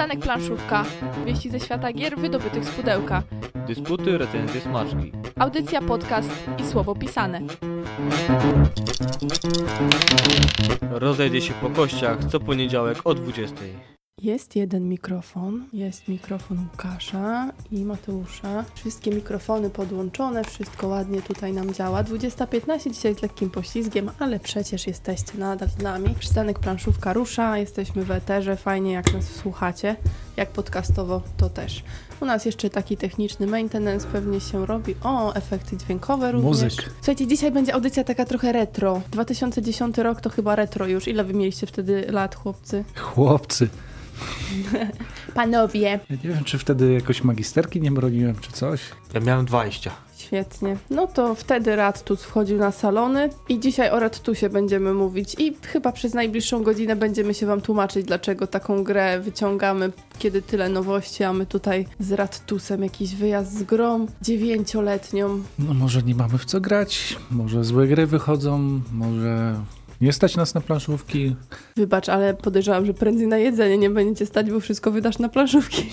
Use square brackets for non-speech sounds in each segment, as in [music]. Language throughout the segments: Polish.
Przystanek Planszówka. Wieści ze świata gier wydobytych z pudełka. Dysputy, recenzje, smaczki. Audycja, podcast i słowo pisane. Rozejdzie się po kościach co poniedziałek o 20. Jest jeden mikrofon, jest mikrofon Łukasza i Mateusza. Wszystkie mikrofony podłączone, wszystko ładnie tutaj nam działa. 20.15 dzisiaj z lekkim poślizgiem, ale przecież jesteście nadal z nami. Przystanek planszówka rusza, jesteśmy w eterze, fajnie jak nas słuchacie, jak podcastowo to też. U nas jeszcze taki techniczny maintenance pewnie się robi. O, efekty dźwiękowe również. Muzyk. Słuchajcie, dzisiaj będzie audycja taka trochę retro. 2010 rok to chyba retro już. Ile wy mieliście wtedy lat, chłopcy? Chłopcy. [laughs] Panowie. Ja nie wiem, czy wtedy jakoś magisterki nie broniłem, czy coś. Ja miałem 20. Świetnie. No to wtedy Radtus wchodził na salony i dzisiaj o Radtusie będziemy mówić i chyba przez najbliższą godzinę będziemy się wam tłumaczyć, dlaczego taką grę wyciągamy, kiedy tyle nowości, a my tutaj z Radtusem jakiś wyjazd z grą dziewięcioletnią. No może nie mamy w co grać, może złe gry wychodzą, może nie stać nas na planszówki. Wybacz, ale podejrzewam, że prędzej na jedzenie nie będziecie stać, bo wszystko wydasz na planszówki.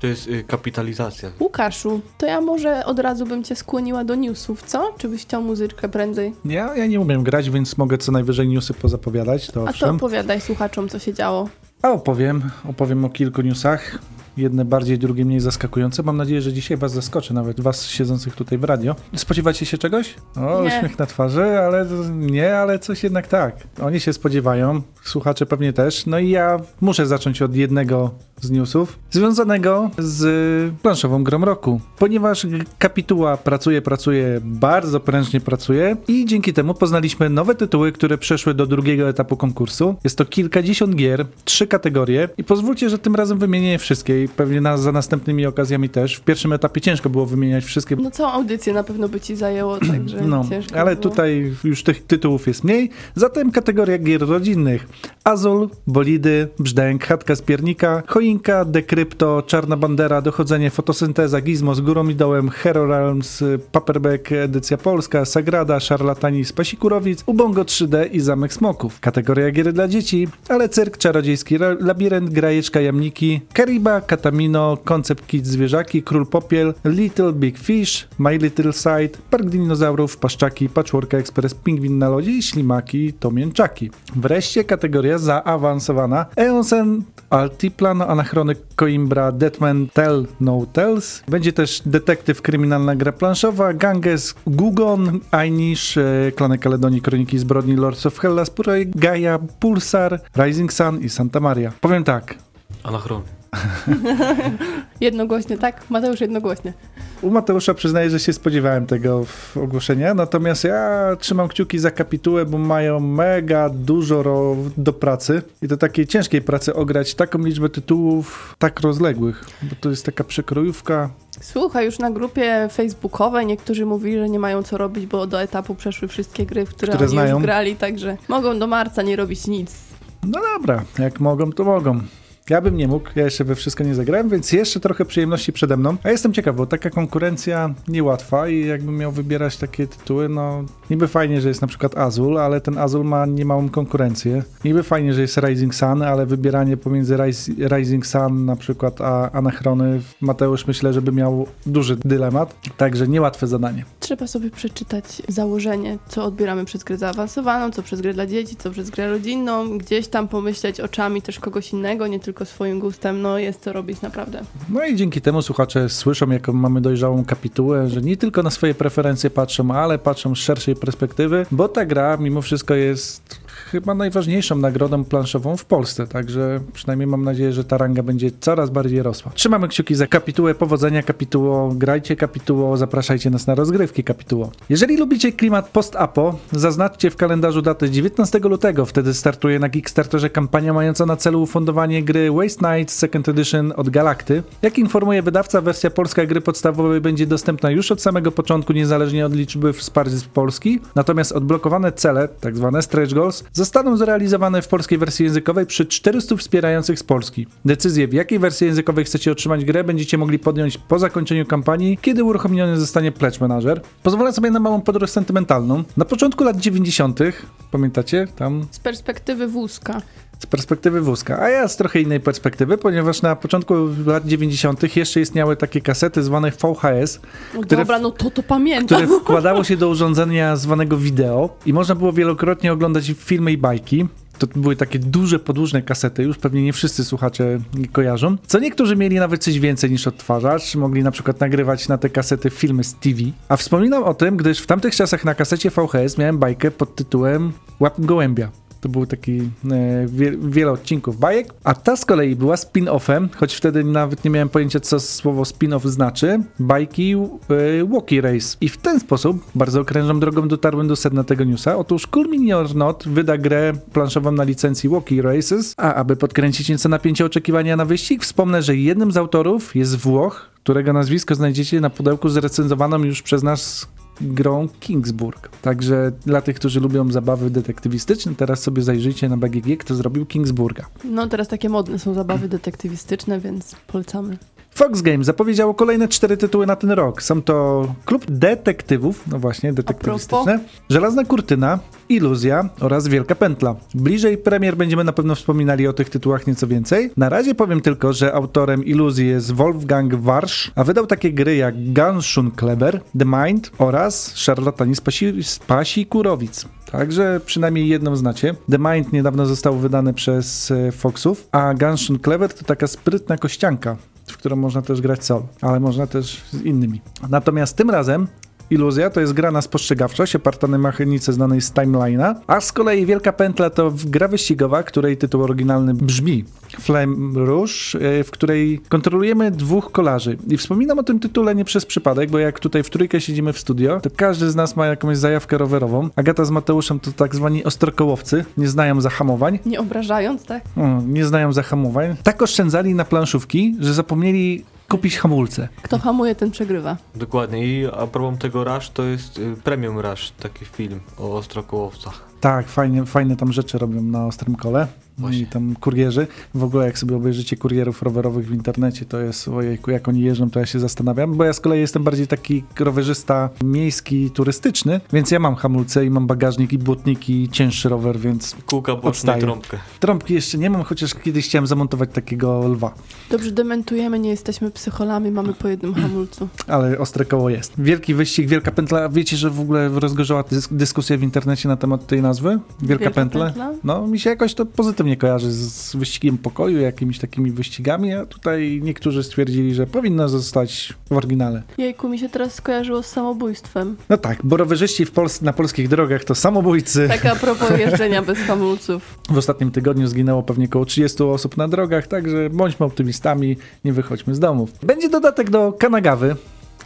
To jest y, kapitalizacja. Łukaszu, to ja może od razu bym cię skłoniła do newsów, co? Czy byś chciał muzyczkę prędzej? Ja, ja nie umiem grać, więc mogę co najwyżej newsy pozapowiadać, to A to owszem. opowiadaj słuchaczom, co się działo. A opowiem, opowiem o kilku newsach. Jedne bardziej, drugie mniej zaskakujące. Mam nadzieję, że dzisiaj was zaskoczę, nawet was siedzących tutaj w radio. Spodziewacie się czegoś? O, Nie. uśmiech na twarzy, ale nie, ale coś jednak tak. Oni się spodziewają, słuchacze pewnie też. No i ja muszę zacząć od jednego z newsów związanego z planszową grą roku. Ponieważ kapituła pracuje, pracuje, bardzo prężnie pracuje i dzięki temu poznaliśmy nowe tytuły, które przeszły do drugiego etapu konkursu. Jest to kilkadziesiąt gier, trzy kategorie i pozwólcie, że tym razem wymienię je wszystkie i pewnie na, za następnymi okazjami też. W pierwszym etapie ciężko było wymieniać wszystkie, No całą audycję na pewno by ci zajęło, [clears throat] także no, ciężko ale było. tutaj już tych tytułów jest mniej. Zatem kategoria gier rodzinnych. Azul, Bolidy, Brzdęk, Chatka z Piernika, Choinka, Dekrypto, Czarna Bandera, Dochodzenie, Fotosynteza, Gizmo z Górą i Dołem, Hero Realms, Paperback, Edycja Polska, Sagrada, Szarlatani z Pasikurowic, Ubongo 3D i Zamek Smoków. Kategoria gier dla dzieci, ale Cyrk, Czarodziejski Labirynt, Grajeczka Jamniki, Kariba, Katamino, Koncept Kids Zwierzaki, Król Popiel, Little Big Fish, My Little Sight, Park Dinozaurów, Paszczaki, Patchwork Express, Pingwin na lodzie i Ślimaki to mięczaki. Wreszcie kategoria zaawansowana Eonsen, Altiplan, Anachrony Coimbra, Deadman, Tell No Tells. Będzie też Detektyw Kryminalna Gra Planszowa, Ganges, Gugon, Ainish, e, Klany Kaledonii, Kroniki Zbrodni, Lords of Hellas, Puraj, Gaia, Pulsar, Rising Sun i Santa Maria. Powiem tak, Anachron. [laughs] Jednogłośnie, tak? Mateusz jednogłośnie. U Mateusza przyznaję, że się spodziewałem tego w ogłoszenia, natomiast ja trzymam kciuki za kapitułę, bo mają mega dużo do pracy i do takiej ciężkiej pracy ograć taką liczbę tytułów tak rozległych, bo to jest taka przekrojówka. Słuchaj, już na grupie facebookowej niektórzy mówili, że nie mają co robić, bo do etapu przeszły wszystkie gry, w które, Które oni znają. już grali, także mogą do marca nie robić nic. No dobra, jak mogą, to mogą. Ja bym nie mógł, ja jeszcze we wszystko nie zagrałem, więc jeszcze trochę przyjemności przede mną. A jestem ciekaw, bo taka konkurencja niełatwa i jakbym miał wybierać takie tytuły, no niby fajnie, że jest na przykład Azul, ale ten Azul ma niemałą konkurencję. Niby fajnie, że jest Rising Sun, ale wybieranie pomiędzy Ris Rising Sun na przykład a Anachrony, Mateusz myślę, żeby miał duży dylemat, także niełatwe zadanie. Trzeba sobie przeczytać założenie, co odbieramy przez grę zaawansowaną, co przez grę dla dzieci, co przez grę rodzinną, gdzieś tam pomyśleć oczami też kogoś innego, nie tylko swoim gustem, no jest to robić naprawdę. No i dzięki temu słuchacze słyszą, jaką mamy dojrzałą kapitułę, że nie tylko na swoje preferencje patrzą, ale patrzą z szerszej perspektywy, bo ta gra mimo wszystko jest chyba najważniejszą nagrodą planszową w Polsce, także przynajmniej mam nadzieję, że ta ranga będzie coraz bardziej rosła. Trzymamy kciuki za kapitułę, powodzenia kapituło, grajcie kapituło, zapraszajcie nas na rozgrywki kapituło. Jeżeli lubicie klimat post-apo, zaznaczcie w kalendarzu datę 19 lutego, wtedy startuje na Kickstarterze kampania mająca na celu ufundowanie gry Waste Nights Second Edition od Galakty. Jak informuje wydawca, wersja polska gry podstawowej będzie dostępna już od samego początku, niezależnie od liczby wsparć z Polski, natomiast odblokowane cele, tak zwane stretch goals, zostaną zrealizowane w polskiej wersji językowej przy 400 wspierających z Polski. Decyzję, w jakiej wersji językowej chcecie otrzymać grę, będziecie mogli podjąć po zakończeniu kampanii, kiedy uruchomiony zostanie Pledge Manager. Pozwolę sobie na małą podróż sentymentalną. Na początku lat 90., pamiętacie, tam Z perspektywy wózka. Z perspektywy wózka, a ja z trochę innej perspektywy, ponieważ na początku lat 90. jeszcze istniały takie kasety zwane VHS, No które- Dobra, no to to pamiętam. które wkładało się do urządzenia zwanego wideo i można było wielokrotnie oglądać filmy i bajki. To były takie duże, podłużne kasety, już pewnie nie wszyscy słuchacze kojarzą. Co niektórzy mieli nawet coś więcej niż odtwarzacz, mogli na przykład nagrywać na te kasety filmy z TV. A wspominam o tym, gdyż w tamtych czasach na kasecie VHS miałem bajkę pod tytułem Łap Gołębia. To był taki e, wie, wiele odcinków bajek, a ta z kolei była spin-offem, choć wtedy nawet nie miałem pojęcia, co słowo spin-off znaczy, bajki e, Walkie Race. I w ten sposób, bardzo okrężną drogą dotarłem do sedna tego newsa. Otóż Cool Mini or Not wyda grę planszową na licencji Walkie Races, a aby podkręcić nieco napięcie oczekiwania na wyścig, wspomnę, że jednym z autorów jest Włoch, którego nazwisko znajdziecie na pudełku zrecenzowaną już przez nas grą Kingsburg. Także dla tych, którzy lubią zabawy detektywistyczne, teraz sobie zajrzyjcie na BGG, kto zrobił Kingsburga. No teraz takie modne są zabawy detektywistyczne, więc polecamy. Fox Games zapowiedziało kolejne cztery tytuły na ten rok. Są to Klub Detektywów, no właśnie, detektywistyczne, Żelazna Kurtyna, Iluzja oraz Wielka Pętla. Bliżej premier będziemy na pewno wspominali o tych tytułach nieco więcej. Na razie powiem tylko, że autorem Iluzji jest Wolfgang Warsz, a wydał takie gry jak Ganshun Kleber, The Mind oraz Szarlatani z Pasi, z Pasi Kurowic. Także przynajmniej jedną znacie. The Mind niedawno został wydany przez e, Foxów, a Ganshun Clever to taka sprytna kościanka, w którą można też grać solo, ale można też z innymi. Natomiast tym razem Iluzja to jest gra na spostrzegawczość oparta na mechanice znanej z timeline'a, a z kolei Wielka Pętla to gra wyścigowa, której tytuł oryginalny brzmi Flame Rouge, e, w której kontrolujemy dwóch kolarzy. I wspominam o tym tytule nie przez przypadek, bo jak tutaj w trójkę siedzimy w studio, to każdy z nas ma jakąś zajawkę rowerową. Agata z Mateuszem to tak zwani ostrokołowcy, nie znają zahamowań. Nie obrażając, tak? O, nie znają zahamowań. Tak oszczędzali na planszówki, że zapomnieli kupić hamulce. Kto hamuje, ten przegrywa. Dokładnie. I a propos tego Rush, to jest y, Premium Rush, taki film o ostrokołowcach. Tak, fajnie, fajne tam rzeczy robią na ostrym kole. Właśnie. I tam kurierzy. W ogóle jak sobie obejrzycie kurierów rowerowych w internecie, to jest, ojejku, jak oni jeżdżą, to ja się zastanawiam, bo ja z kolei jestem bardziej taki rowerzysta miejski, turystyczny, więc ja mam hamulce i mam bagażnik i błotnik i cięższy rower, więc Kółka boczne, Odstaję. trąbkę. trąbki jeszcze nie mam, chociaż kiedyś chciałem zamontować takiego lwa, Dobrze, dementujemy, nie jesteśmy psycholami, mamy po jednym hamulcu. ale ostre koło jest. Wielki wyścig, wielka pętla. Wiecie, że w ogóle rozgorzała dysk- dyskusja w internecie na temat tej nazwy? Wielka, Wielka pętla? Pętla? No, mi się jakoś to pozytywnie kojarzy z wyścigiem pokoju, jakimiś takimi wyścigami, a tutaj niektórzy stwierdzili, że powinno zostać w oryginale. Jejku, mi się teraz skojarzyło z samobójstwem. No tak, bo rowerzyści w Pols- na polskich drogach to samobójcy. Tak a propos jeżdżenia bez hamulców. W ostatnim tygodniu zginęło pewnie około 30 osób na drogach, także bądźmy optymistami, nie wychodźmy z domów. Będzie dodatek do Kanagawy.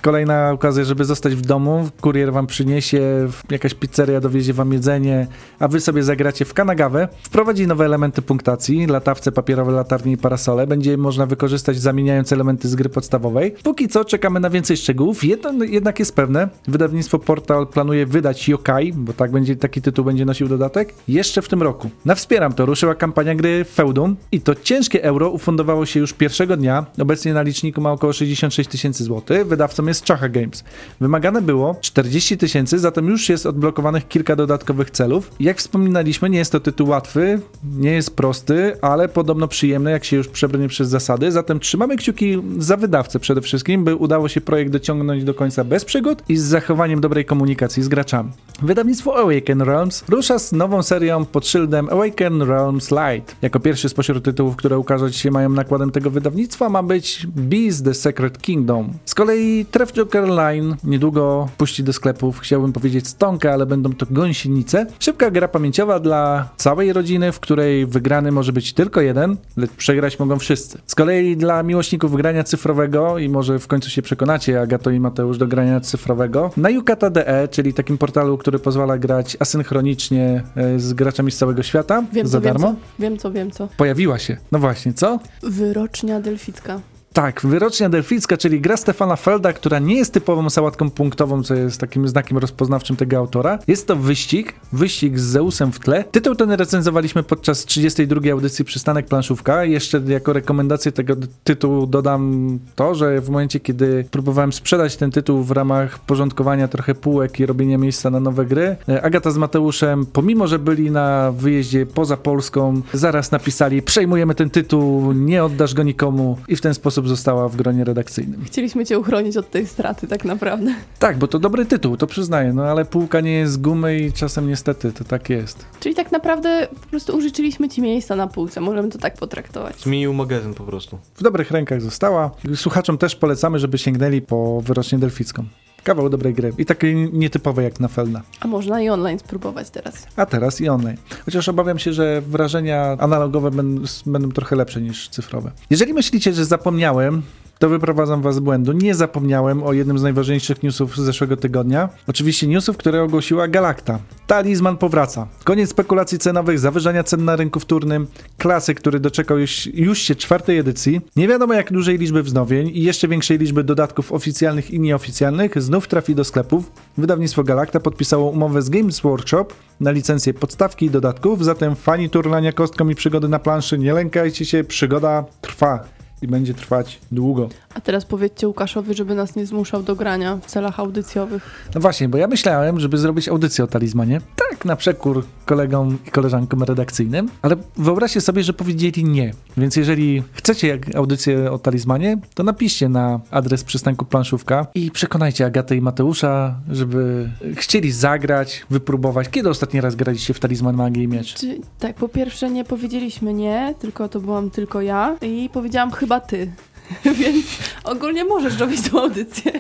Kolejna okazja, żeby zostać w domu. Kurier wam przyniesie, jakaś pizzeria dowiezie wam jedzenie, a wy sobie zagracie w Kanagawę. Wprowadzi nowe elementy punktacji, latawce, papierowe latarnie i parasole. Będzie można wykorzystać zamieniając elementy z gry podstawowej. Póki co czekamy na więcej szczegółów. Jedno jednak jest pewne, wydawnictwo Portal planuje wydać Yokai, bo tak będzie taki tytuł będzie nosił dodatek, jeszcze w tym roku. Na Wspieram to ruszyła kampania gry Feudum i to ciężkie euro ufundowało się już pierwszego dnia. Obecnie na liczniku ma około 66 tysięcy złotych. Wydawcą jest Czacha Games. Wymagane było 40 tysięcy, zatem już jest odblokowanych kilka dodatkowych celów. Jak wspominaliśmy, nie jest to tytuł łatwy, nie jest prosty, ale podobno przyjemny, jak się już przebrnie przez zasady. Zatem trzymamy kciuki za wydawcę przede wszystkim, by udało się projekt dociągnąć do końca bez przygód i z zachowaniem dobrej komunikacji z graczami. Wydawnictwo Awaken Realms rusza z nową serią pod szyldem Awaken Realms Light. Jako pierwszy spośród tytułów, które ukazać się mają nakładem tego wydawnictwa, ma być Beast the Secret Kingdom. Z kolei Tref Joker Line niedługo puści do sklepów, chciałbym powiedzieć stonkę, ale będą to gąsienice. Szybka gra pamięciowa dla całej rodziny, w której wygrany może być tylko jeden, lecz przegrać mogą wszyscy. Z kolei dla miłośników grania cyfrowego i może w końcu się przekonacie, Agato i Mateusz, do grania cyfrowego, na Yukata.de, czyli takim portalu, który pozwala grać asynchronicznie e, z graczami z całego świata Wiem za co, wiem darmo, co, wiem co, wiem co. pojawiła się. No właśnie, co? Wyrocznia delficka. Tak, Wyrocznia Delficka, czyli gra Stefana Felda, która nie jest typową sałatką punktową, co jest takim znakiem rozpoznawczym tego autora. Jest to wyścig, wyścig z Zeusem w tle. Tytuł ten recenzowaliśmy podczas 32. audycji Przystanek Planszówka. Jeszcze jako rekomendację tego tytułu dodam to, że w momencie, kiedy próbowałem sprzedać ten tytuł w ramach porządkowania trochę półek i robienia miejsca na nowe gry, e, Agata z Mateuszem, pomimo, że byli na wyjeździe poza Polską, zaraz napisali, przejmujemy ten tytuł, nie oddasz go nikomu i w ten sposób została w gronie redakcyjnym. Chcieliśmy cię uchronić od tej straty tak naprawdę. Tak, bo to dobry tytuł, to przyznaję, no ale półka nie jest z gumy i czasem niestety to tak jest. Czyli tak naprawdę po prostu użyczyliśmy ci miejsca na półce, możemy to tak potraktować. Zmienił magazyn po prostu. W dobrych rękach została. Słuchaczom też polecamy, żeby sięgnęli po wyrocznię delficką. Kawał dobrej gry i takiej nietypowej jak na Felna. A można i online spróbować teraz. A teraz i online. Chociaż obawiam się, że wrażenia analogowe będą, będą trochę lepsze niż cyfrowe. Jeżeli myślicie, że zapomniałem, to wyprowadzam was z błędu. Nie zapomniałem o jednym z najważniejszych newsów z zeszłego tygodnia. Oczywiście newsów, które ogłosiła Galacta. Talizman powraca. Koniec spekulacji cenowych, zawyżania cen na rynku wtórnym, klasy, który doczekał już, już się czwartej edycji. Nie wiadomo jak dużej liczby wznowień i jeszcze większej liczby dodatków oficjalnych i nieoficjalnych znów trafi do sklepów. Wydawnictwo Galacta podpisało umowę z Games Workshop na licencję podstawki i dodatków, zatem fani turlania kostką i przygody na planszy, nie lękajcie się, przygoda trwa i będzie trwać długo. A teraz powiedzcie Łukaszowi, żeby nas nie zmuszał do grania w celach audycjowych. No właśnie, bo ja myślałem, żeby zrobić audycję o talizmanie. Tak, na przekór kolegom i koleżankom redakcyjnym, ale wyobraźcie sobie, że powiedzieli nie. Więc jeżeli chcecie jak audycję o talizmanie, to napiszcie na adres przystanku planszówka i przekonajcie Agatę i Mateusza, żeby chcieli zagrać, wypróbować. Kiedy ostatni raz graliście w talizman magii i miecz? Czy, tak, po pierwsze nie powiedzieliśmy nie, tylko to byłam tylko ja i powiedziałam chyba ty. [laughs] Więc ogólnie możesz robić tą audycję.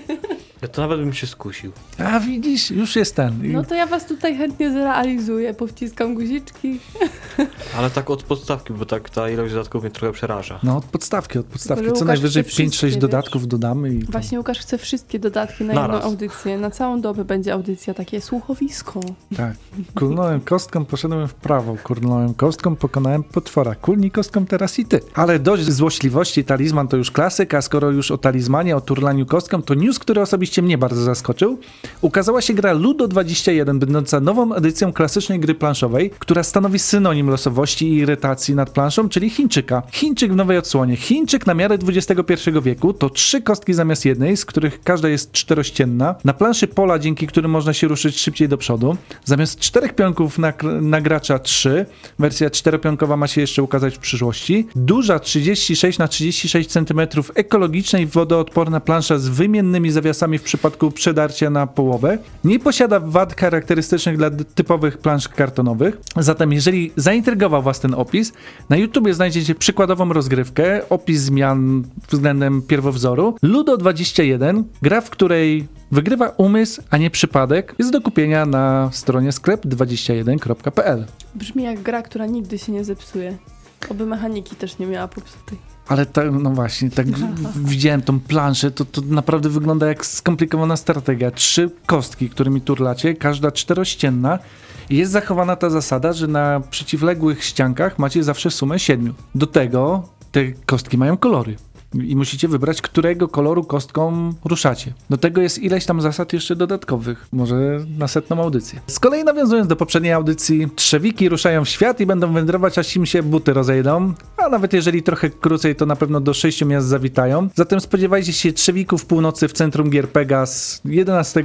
To nawet bym się skusił. A widzisz, już jest ten. No to ja was tutaj chętnie zrealizuję, powciskam guziczki. [laughs] Ale tak od podstawki, bo tak ta ilość dodatków mnie trochę przeraża. No od podstawki, od podstawki. Tylko, Co najwyżej chce 5-6 wszystkie, dodatków dodamy i... Właśnie Łukasz chce wszystkie dodatki na Naraz. jedną audycję. Na całą dobę będzie audycja, takie słuchowisko. Tak. Kulnąłem kostką, poszedłem w prawo. Kulnąłem kostką, pokonałem potwora. Kulnij kostką teraz i ty. Ale dość złośliwości, talizman to już klasyk, a skoro już o talizmanie, o turlaniu kostką, to news, który osobiście mnie bardzo zaskoczył. Ukazała się gra Ludo 21, będąca nową edycją klasycznej gry planszowej, która stanowi synonim losowości i irytacji nad planszą, czyli Chińczyka. Chińczyk w nowej odsłonie. Chińczyk na miarę XXI wieku to trzy kostki zamiast jednej, z których każda jest czterościenna. Na planszy pola, dzięki którym można się ruszyć szybciej do przodu. Zamiast czterech pionków na, na gracza trzy. Wersja czteropionkowa ma się jeszcze ukazać w przyszłości. Duża 36 na 36 cm ekologiczna i wodoodporna plansza z wymiennymi zawiasami w przypadku przedarcia na połowę. Nie posiada wad charakterystycznych dla typowych plansz kartonowych. Zatem jeżeli zaintrygował Was ten opis, na YouTubie znajdziecie przykładową rozgrywkę, opis zmian względem pierwowzoru. Ludo 21, gra w której wygrywa umysł, a nie przypadek, jest do kupienia na stronie sklep21.pl. Brzmi jak gra, która nigdy się nie zepsuje. Oby mechaniki też nie miała popsutej. Ale tak, no właśnie, tak w- widziałem tą planszę, to, to naprawdę wygląda jak skomplikowana strategia. Trzy kostki, którymi turlacie, każda czterościenna. Jest zachowana ta zasada, że na przeciwległych ściankach macie zawsze sumę siedmiu. Do tego te kostki mają kolory. I musicie wybrać, którego koloru kostką ruszacie. Do tego jest ileś tam zasad jeszcze dodatkowych. Może na setną audycję. Z kolei nawiązując do poprzedniej audycji, trzewiki ruszają w świat i będą wędrować, aż im się buty rozejdą. A nawet jeżeli trochę krócej, to na pewno do sześciu miast zawitają. Zatem spodziewajcie się trzewików północy w centrum gier Pegas 11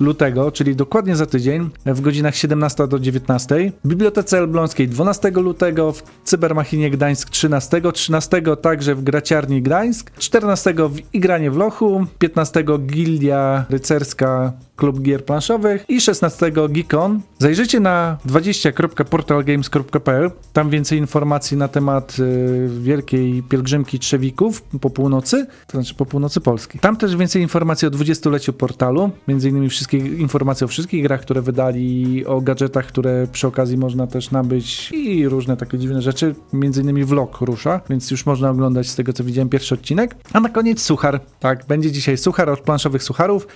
lutego, czyli dokładnie za tydzień, w godzinach 17 do 19. W Bibliotece Elbląskiej 12 lutego, w Cybermachinie Gdańsk 13, 13 także w Graciarni Gdańsk, 14 w Igranie w Lochu, 15 Gildia Rycerska Klub Gier Planszowych i 16 Geekon. Zajrzyjcie na 20.portalgames.pl, tam więcej informacji na temat y, wielkiej pielgrzymki Trzewików po północy, to znaczy po północy Polski. Tam też więcej informacji o 20-leciu portalu, między innymi wszystkie informacje o wszystkich grach, które wydali, o gadżetach, które przy okazji można też nabyć i różne takie dziwne rzeczy, między innymi vlog rusza, więc już można oglądać z tego co widziałem pierwszy odcinek. A na koniec suchar. Tak, będzie dzisiaj suchar od planszowych sucharów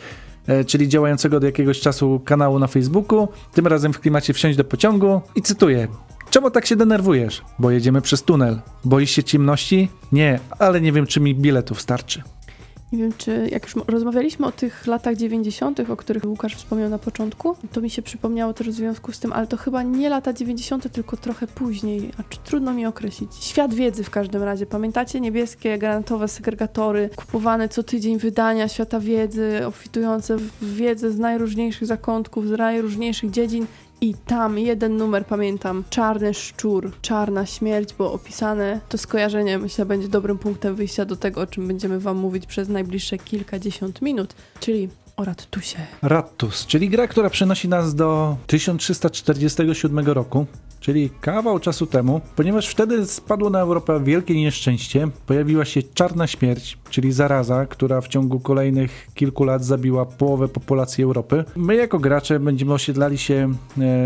czyli działającego od jakiegoś czasu kanału na Facebooku, tym razem w klimacie wsiąść do pociągu i cytuję. Czemu tak się denerwujesz? Bo jedziemy przez tunel. Boisz się ciemności? Nie, ale nie wiem, czy mi biletów starczy. Nie wiem, czy jak już rozmawialiśmy o tych latach 90., o których Łukasz wspomniał na początku, to mi się przypomniało też w związku z tym, ale to chyba nie lata 90., tylko trochę później, a czy trudno mi określić. Świat wiedzy w każdym razie. Pamiętacie niebieskie granatowe segregatory, kupowane co tydzień wydania świata wiedzy, obfitujące w wiedzę z najróżniejszych zakątków, z najróżniejszych dziedzin. I tam jeden numer pamiętam, czarny szczur, czarna śmierć było opisane. To skojarzenie myślę będzie dobrym punktem wyjścia do tego, o czym będziemy wam mówić przez najbliższe kilkadziesiąt minut, czyli o Rattusie. Rattus, czyli gra, która przenosi nas do 1347 roku, czyli kawał czasu temu, ponieważ wtedy spadło na Europę wielkie nieszczęście. Pojawiła się czarna śmierć, czyli zaraza, która w ciągu kolejnych kilku lat zabiła połowę populacji Europy. My jako gracze będziemy osiedlali się e,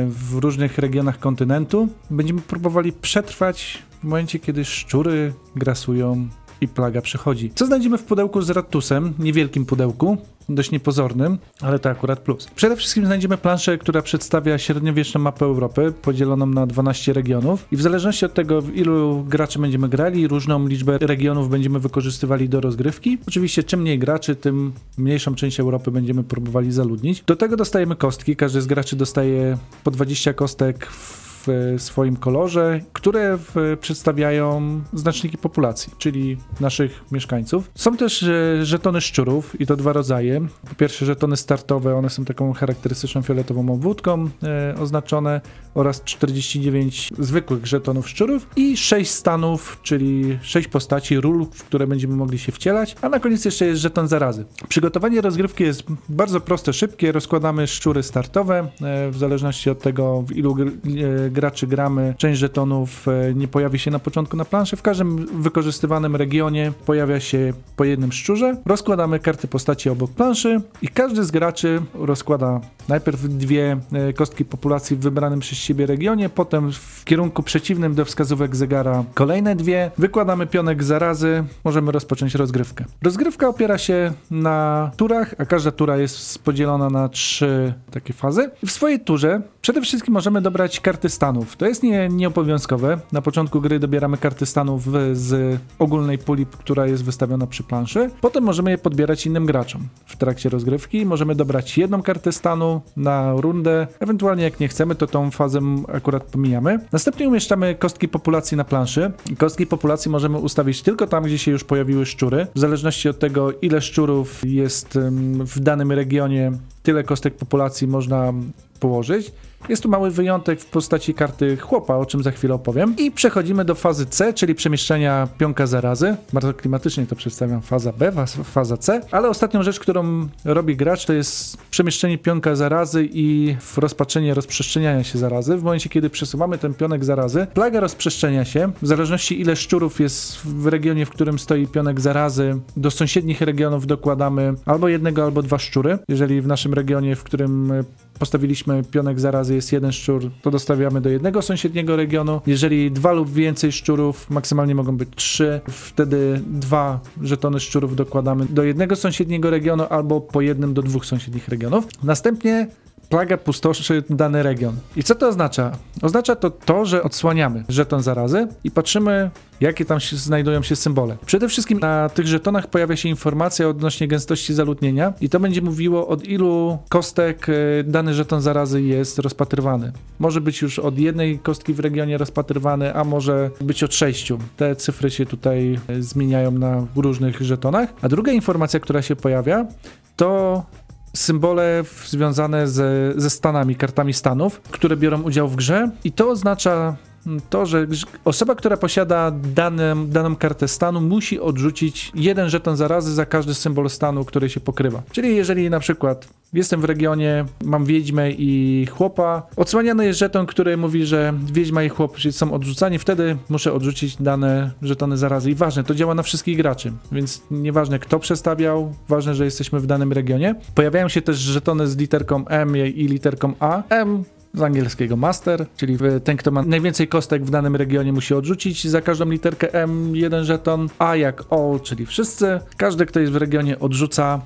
w różnych regionach kontynentu. Będziemy próbowali przetrwać w momencie, kiedy szczury grasują i plaga przychodzi. Co znajdziemy w pudełku z Rattusem, niewielkim pudełku, dość niepozornym, ale to akurat plus. Przede wszystkim znajdziemy planszę, która przedstawia średniowieczną mapę Europy, podzieloną na 12 regionów i w zależności od tego, w ilu graczy będziemy grali, różną liczbę regionów będziemy wykorzystywali do rozgrywki. Oczywiście czym mniej graczy, tym mniejszą część Europy będziemy próbowali zaludnić. Do tego dostajemy kostki, każdy z graczy dostaje po 20 kostek w w swoim kolorze, które w, przedstawiają znaczniki populacji, czyli naszych mieszkańców. Są też e, żetony szczurów i to dwa rodzaje. Po pierwsze żetony startowe, one są taką charakterystyczną fioletową obwódką e, oznaczone oraz 49 zwykłych żetonów szczurów i 6 stanów, czyli 6 postaci, ról, w które będziemy mogli się wcielać, a na koniec jeszcze jest żeton zarazy. Przygotowanie rozgrywki jest bardzo proste, szybkie. Rozkładamy szczury startowe, e, w zależności od tego, w ilu e, graczy gramy. Część żetonów e, nie pojawi się na początku na planszy. W każdym wykorzystywanym regionie pojawia się po jednym szczurze. Rozkładamy karty postaci obok planszy i każdy z graczy rozkłada najpierw dwie e, kostki populacji w wybranym przez siebie regionie, potem w kierunku przeciwnym do wskazówek zegara kolejne dwie. Wykładamy pionek zarazy, możemy rozpocząć rozgrywkę. Rozgrywka opiera się na turach, a każda tura jest podzielona na trzy takie fazy. W swojej turze przede wszystkim możemy dobrać karty stanów. To jest nie, nieobowiązkowe. Na początku gry dobieramy karty stanów z ogólnej puli, która jest wystawiona przy planszy. Potem możemy je podbierać innym graczom. W trakcie rozgrywki możemy dobrać jedną kartę stanu na rundę. Ewentualnie jak nie chcemy, to tą fazę akurat pomijamy. Następnie umieszczamy kostki populacji na planszy. Kostki populacji możemy ustawić tylko tam, gdzie się już pojawiły szczury. W zależności od tego, ile szczurów jest w danym regionie, tyle kostek populacji można położyć. Jest tu mały wyjątek w postaci karty chłopa, o czym za chwilę opowiem. I przechodzimy do fazy C, czyli przemieszczenia pionka zarazy. Bardzo klimatycznie to przedstawiam faza B, faz- faza C. Ale ostatnią rzecz, którą robi gracz, to jest przemieszczenie pionka zarazy i rozpatrzenie rozprzestrzeniania się zarazy. W momencie, kiedy przesuwamy ten pionek zarazy, plaga rozprzestrzenia się. W zależności ile szczurów jest w regionie, w którym stoi pionek zarazy, do sąsiednich regionów dokładamy albo jednego, albo dwa szczury. Jeżeli w naszym regionie, w którym postawiliśmy pionek zarazy jest jeden szczur, to dostawiamy do jednego sąsiedniego regionu. Jeżeli dwa lub więcej szczurów, maksymalnie mogą być trzy, wtedy dwa żetony szczurów dokładamy do jednego sąsiedniego regionu albo po jednym do dwóch sąsiednich regionów. Następnie plaga pustoszy dany region. I co to oznacza? Oznacza to to, że odsłaniamy żeton zarazy i patrzymy, jakie tam się znajdują się symbole. Przede wszystkim na tych żetonach pojawia się informacja odnośnie gęstości zaludnienia i to będzie mówiło od ilu kostek e, dany żeton zarazy jest rozpatrywany. Może być już od jednej kostki w regionie rozpatrywany, a może być od sześciu. Te cyfry się tutaj e, zmieniają na różnych żetonach. A druga informacja, która się pojawia, to symbole związane ze, ze stanami, kartami stanów, które biorą udział w grze. I to oznacza to, że osoba, która posiada danym, daną kartę stanu, musi odrzucić jeden żeton zarazy za każdy symbol stanu, który się pokrywa. Czyli jeżeli na przykład jestem w regionie, mam wiedźmę i chłopa, odsłaniany jest żeton, który mówi, że wiedźma i chłop są odrzucani, wtedy muszę odrzucić dane żetony zarazy. I ważne, to działa na wszystkich graczy, więc nieważne kto przestawiał, ważne, że jesteśmy w danym regionie. Pojawiają się też żetony z literką M i literką A. M z angielskiego master, czyli ten, kto ma najwięcej kostek w danym regionie musi odrzucić za każdą literkę M jeden żeton, A jak all, czyli wszyscy. Każdy, kto jest w regionie odrzuca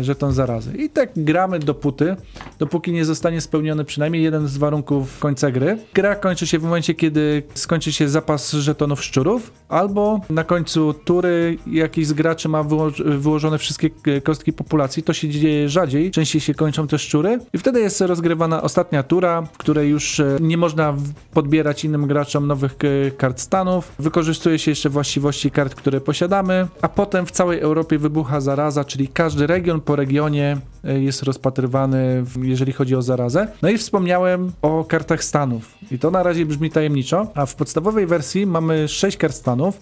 żeton zarazy. I tak gramy dopóty, dopóki nie zostanie spełniony przynajmniej jeden z warunków końca gry. Gra kończy się w momencie, kiedy skończy się zapas żetonów szczurów, albo na końcu tury jakiś z graczy ma wyło- wyłożone wszystkie e, kostki populacji. To się dzieje rzadziej, częściej się kończą te szczury i wtedy jest rozgrywana ostatnia tura, w której już e, nie można podbierać innym graczom nowych e, kart stanów. Wykorzystuje się jeszcze właściwości kart, które posiadamy, a potem w całej Europie wybucha zaraza, czyli każdy region po regionie e, jest rozpatrywany, jeżeli chodzi o zarazę. No i wspomniałem o kartach stanów. I to na razie brzmi tajemniczo, a w podstawowej wersji mamy 6 kart stanów.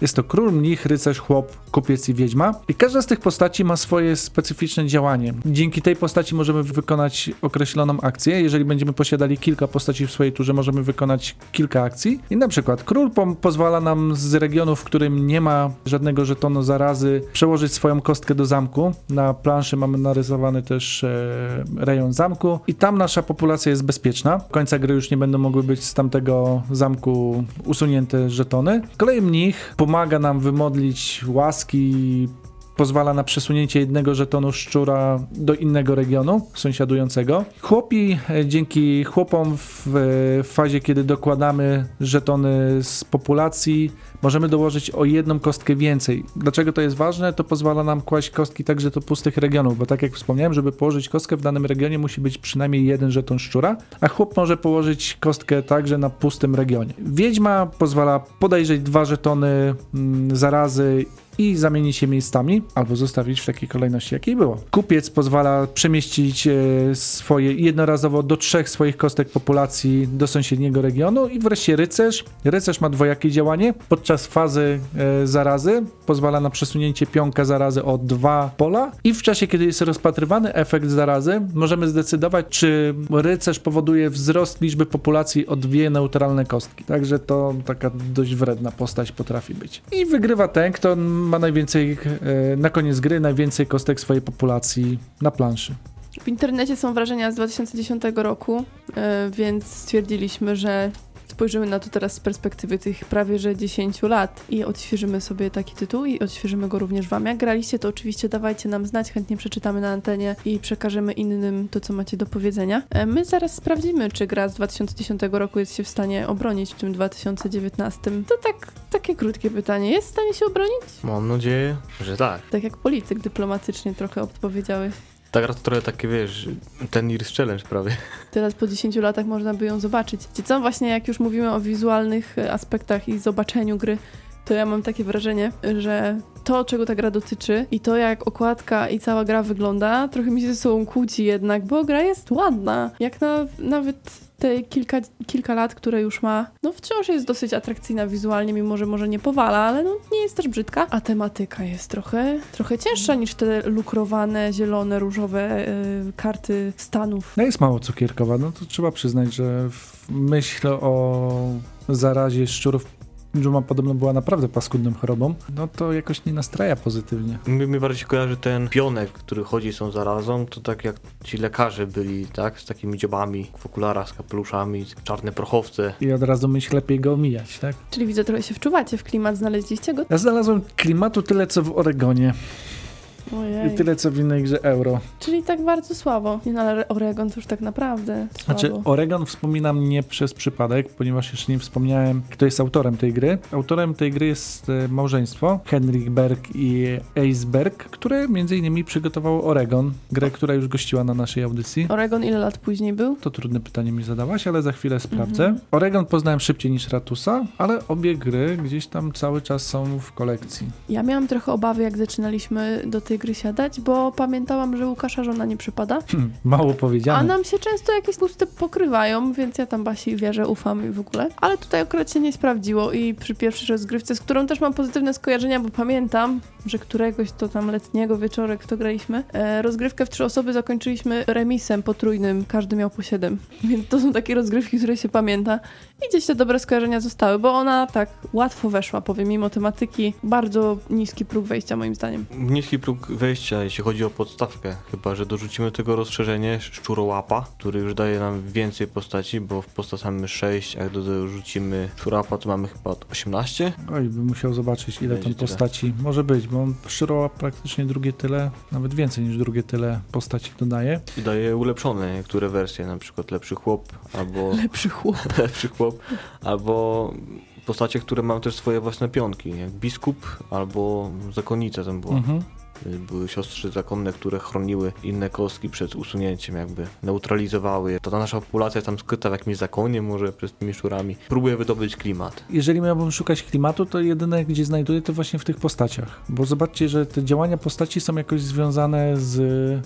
Jest to król, mnich, rycerz, chłop, kupiec i wiedźma. I każda z tych postaci ma swoje specyficzne działanie. Dzięki tej postaci możemy wykonać określoną akcję. Jeżeli będziemy posiadali kilka postaci w swojej turze, możemy wykonać kilka akcji. I na przykład król pom- pozwala nam z regionu, w którym nie ma żadnego żetonu zarazy, przełożyć swoją kostkę do zamku. Na planszy mamy narysowany też e, rejon zamku i tam nasza populacja jest bezpieczna. Końca gry już nie będą mogły być z tamtego zamku usunięte żetony. Z kolei mnich nam wymodlić łaski, pozwala na przesunięcie jednego żetonu szczura do innego regionu sąsiadującego. Chłopi, e, dzięki chłopom w, w fazie, kiedy dokładamy żetony z populacji, możemy dołożyć o jedną kostkę więcej. Dlaczego to jest ważne? To pozwala nam kłaść kostki także do pustych regionów, bo tak jak wspomniałem, żeby położyć kostkę w danym regionie musi być przynajmniej jeden żeton szczura, a chłop może położyć kostkę także na pustym regionie. Wiedźma pozwala podejrzeć dwa żetony mm, zarazy i zamienić się miejscami, albo zostawić w takiej kolejności, jakiej było. Kupiec pozwala przemieścić e, swoje jednorazowo do trzech swoich kostek populacji do sąsiedniego regionu i wreszcie rycerz. Rycerz ma dwojakie działanie. Podczas fazy e, zarazy pozwala na przesunięcie pionka zarazy o dwa pola i w czasie, kiedy jest rozpatrywany efekt zarazy, możemy zdecydować, czy rycerz powoduje wzrost liczby populacji o dwie neutralne kostki. Także to taka dość wredna postać potrafi być. I wygrywa ten, kto ma najwięcej, e, na koniec gry, najwięcej kostek swojej populacji na planszy. W internecie są wrażenia z 2010 roku, e, więc stwierdziliśmy, że spojrzymy na to teraz z perspektywy tych prawie że 10 lat i odświeżymy sobie taki tytuł i odświeżymy go również wam. Jak graliście, to oczywiście dawajcie nam znać, chętnie przeczytamy na antenie i przekażemy innym to, co macie do powiedzenia. E, My zaraz sprawdzimy, czy gra z 2010 roku jest się w stanie obronić w tym 2019. To tak, takie krótkie pytanie. Jest w stanie się obronić? Mam nadzieję, że tak. Tak jak polityk dyplomatycznie trochę odpowiedziałeś. Gra to trochę takie, wiesz, ten Year's Challenge prawie. Teraz po 10 latach można by ją zobaczyć. Wiecie co, właśnie jak już mówimy o wizualnych e, aspektach i zobaczeniu gry, to ja mam takie wrażenie, że to, czego ta gra dotyczy i to, jak okładka i cała gra wygląda, trochę mi się ze sobą kłóci jednak, bo gra jest ładna. Jak na nawet te kilka, kilka lat, które już ma, no wciąż jest dosyć atrakcyjna wizualnie, mimo że może nie powala, ale no nie jest też brzydka. A tematyka jest trochę, trochę cięższa niż te lukrowane, zielone, różowe y, karty stanów. No jest mało cukierkowa, no to trzeba przyznać, że myśl o zarazie szczurów dżuma podobno była naprawdę paskudną chorobą, no to jakoś nie nastraja pozytywnie. Mi, mi bardziej się kojarzy ten pionek, który chodzi z tą zarazą, to tak jak ci lekarze byli, tak? Z takimi dziobami w okularach, z kapeluszami, czarne prochowce. I od razu myśl lepiej go omijać, tak? Czyli widzę, trochę się wczuwacie w klimat, znaleźliście go? Ja znalazłem klimatu tyle co w Oregonie Ojej. i tyle co w innej grze Euro. Czyli tak bardzo słabo. Nie no, ale Oregon to już tak naprawdę słabo. Znaczy, Oregon wspominam nie przez przypadek, ponieważ jeszcze nie wspomniałem, kto jest autorem tej gry. Autorem tej gry jest e, małżeństwo Henrik Berg i Ace Berg, które między innymi przygotowało Oregon, grę, która już gościła na naszej audycji. Oregon ile lat później był? To trudne pytanie mi zadałaś, ale za chwilę sprawdzę. Mhm. Oregon poznałem szybciej niż Ratusa, ale obie gry gdzieś tam cały czas są w kolekcji. Ja miałam trochę obawy, jak zaczynaliśmy do tej gry siadać, bo pamiętałam, że Łukasza żona nie przypada, Hm, mało a powiedziane. nam się często jakieś pusty pokrywają, więc ja tam Basi wierzę, ufam i w ogóle. Ale tutaj akurat się nie sprawdziło i przy pierwszej rozgrywce, z którą też mam pozytywne skojarzenia, bo pamiętam, że któregoś to tam letniego wieczorek to graliśmy, e, rozgrywkę w trzy osoby zakończyliśmy remisem potrójnym, każdy miał po siedem. [laughs] Więc to są takie rozgrywki, które się pamięta i gdzieś te dobre skojarzenia zostały, bo ona tak łatwo weszła, powiem, mimo tematyki, bardzo niski próg wejścia moim zdaniem. Niski próg wejścia, jeśli chodzi o podstawkę. Chyba, że dorzucimy do tego rozszerzenie szczurołapa, który już daje nam więcej postaci, bo w postaci mamy 6, a jak dorzucimy szczurołapa, to mamy chyba 18. Oj, bym musiał zobaczyć, ile Będzie tam tyle. postaci może być, bo on przyroła praktycznie drugie tyle, nawet więcej niż drugie tyle postaci dodaje. I daje ulepszone niektóre wersje, na przykład lepszy chłop, albo [laughs] Lepszy chłop. [laughs] lepszy chłop, albo postacie, które mają też swoje własne pionki, jak biskup albo zakonnica tam była. Mhm. Były siostry zakonne, które chroniły inne kostki przed usunięciem, jakby neutralizowały je. To ta nasza populacja jest tam skryta w jakimś zakonie, może przez tymi szczurami. Próbuje wydobyć klimat. Jeżeli miałbym szukać klimatu, to jedyne, gdzie znajduję, to właśnie w tych postaciach. Bo zobaczcie, że te działania postaci są jakoś związane z,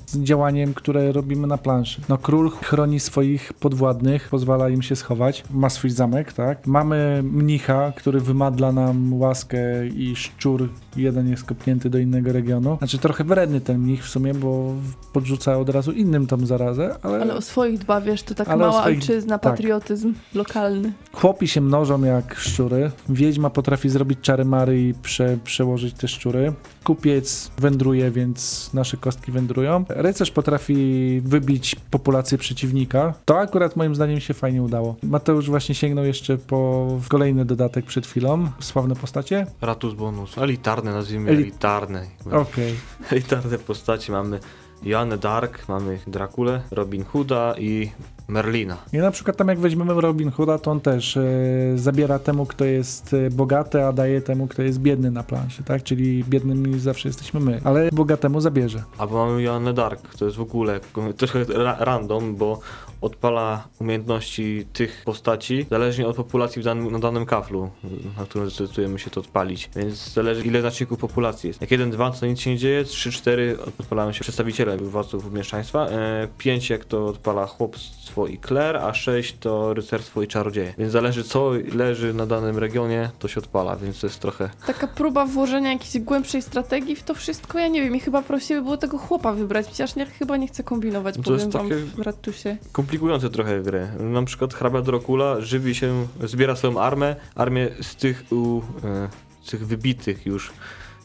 z działaniem, które robimy na planszy. No, król chroni swoich podwładnych, pozwala im się schować, ma swój zamek, tak? Mamy mnicha, który wymadla nam łaskę i szczur jeden jest kopnięty do innego regionu. Znaczy trochę wredny ten mnich w sumie, bo podrzuca od razu innym tą zarazę, ale, Ale o swoich dba, wiesz, to o mała swoich- ojczyzna, tak. patriotyzm lokalny. Chłopi się mnożą jak szczury. Wiedźma potrafi zrobić czary mary i prze, przełożyć te szczury. Kupiec wędruje, więc nasze kostki wędrują. Rycerz potrafi wybić populację przeciwnika. To akurat moim zdaniem się fajnie udało. Mateusz właśnie sięgnął jeszcze po kolejny dodatek przed chwilą. Sławne postacie. Ratus bonus, elitarne nazwijmy, Eli- elitarne. Okej. [laughs] Elitarne postacie mamy Joannę Dark, mamy Drakulę, Robin Hooda i Merlina. I na przykład tam jak weźmiemy Robin Hooda, to on też e, zabiera temu, kto jest e, bogaty, a daje temu, kto jest biedny na planszy, tak? Czyli biednymi zawsze jesteśmy my, ale bogatemu zabierze. Albo mamy Joannę Dark, to jest w ogóle trochę ra random, bo odpala umiejętności tych postaci zależnie od populacji danym, na danym kaflu, na którym zdecydujemy się to odpalić. Więc zależy ile znaczników populacji jest. Jak 1, 2 to nic się nie dzieje, 3, 4 odpalają się przedstawiciele władców mieszczaństwa, e, 5 jak to odpala chłopstwo i kler, a 6 to rycerstwo i czarodzieje. Więc zależy co leży na danym regionie, to się odpala, więc to jest trochę Taka próba włożenia jakiejś głębszej strategii w to wszystko, ja nie wiem, i chyba prościej by było tego chłopa wybrać, chociaż ja chyba nie chcę kombinować, To powiem wam w Ratusie. komplikujące trochę grę. Na przykład hrabia Dracula żywi się, zbiera swoją armę, armię z tych, u, e, z tych wybitych już,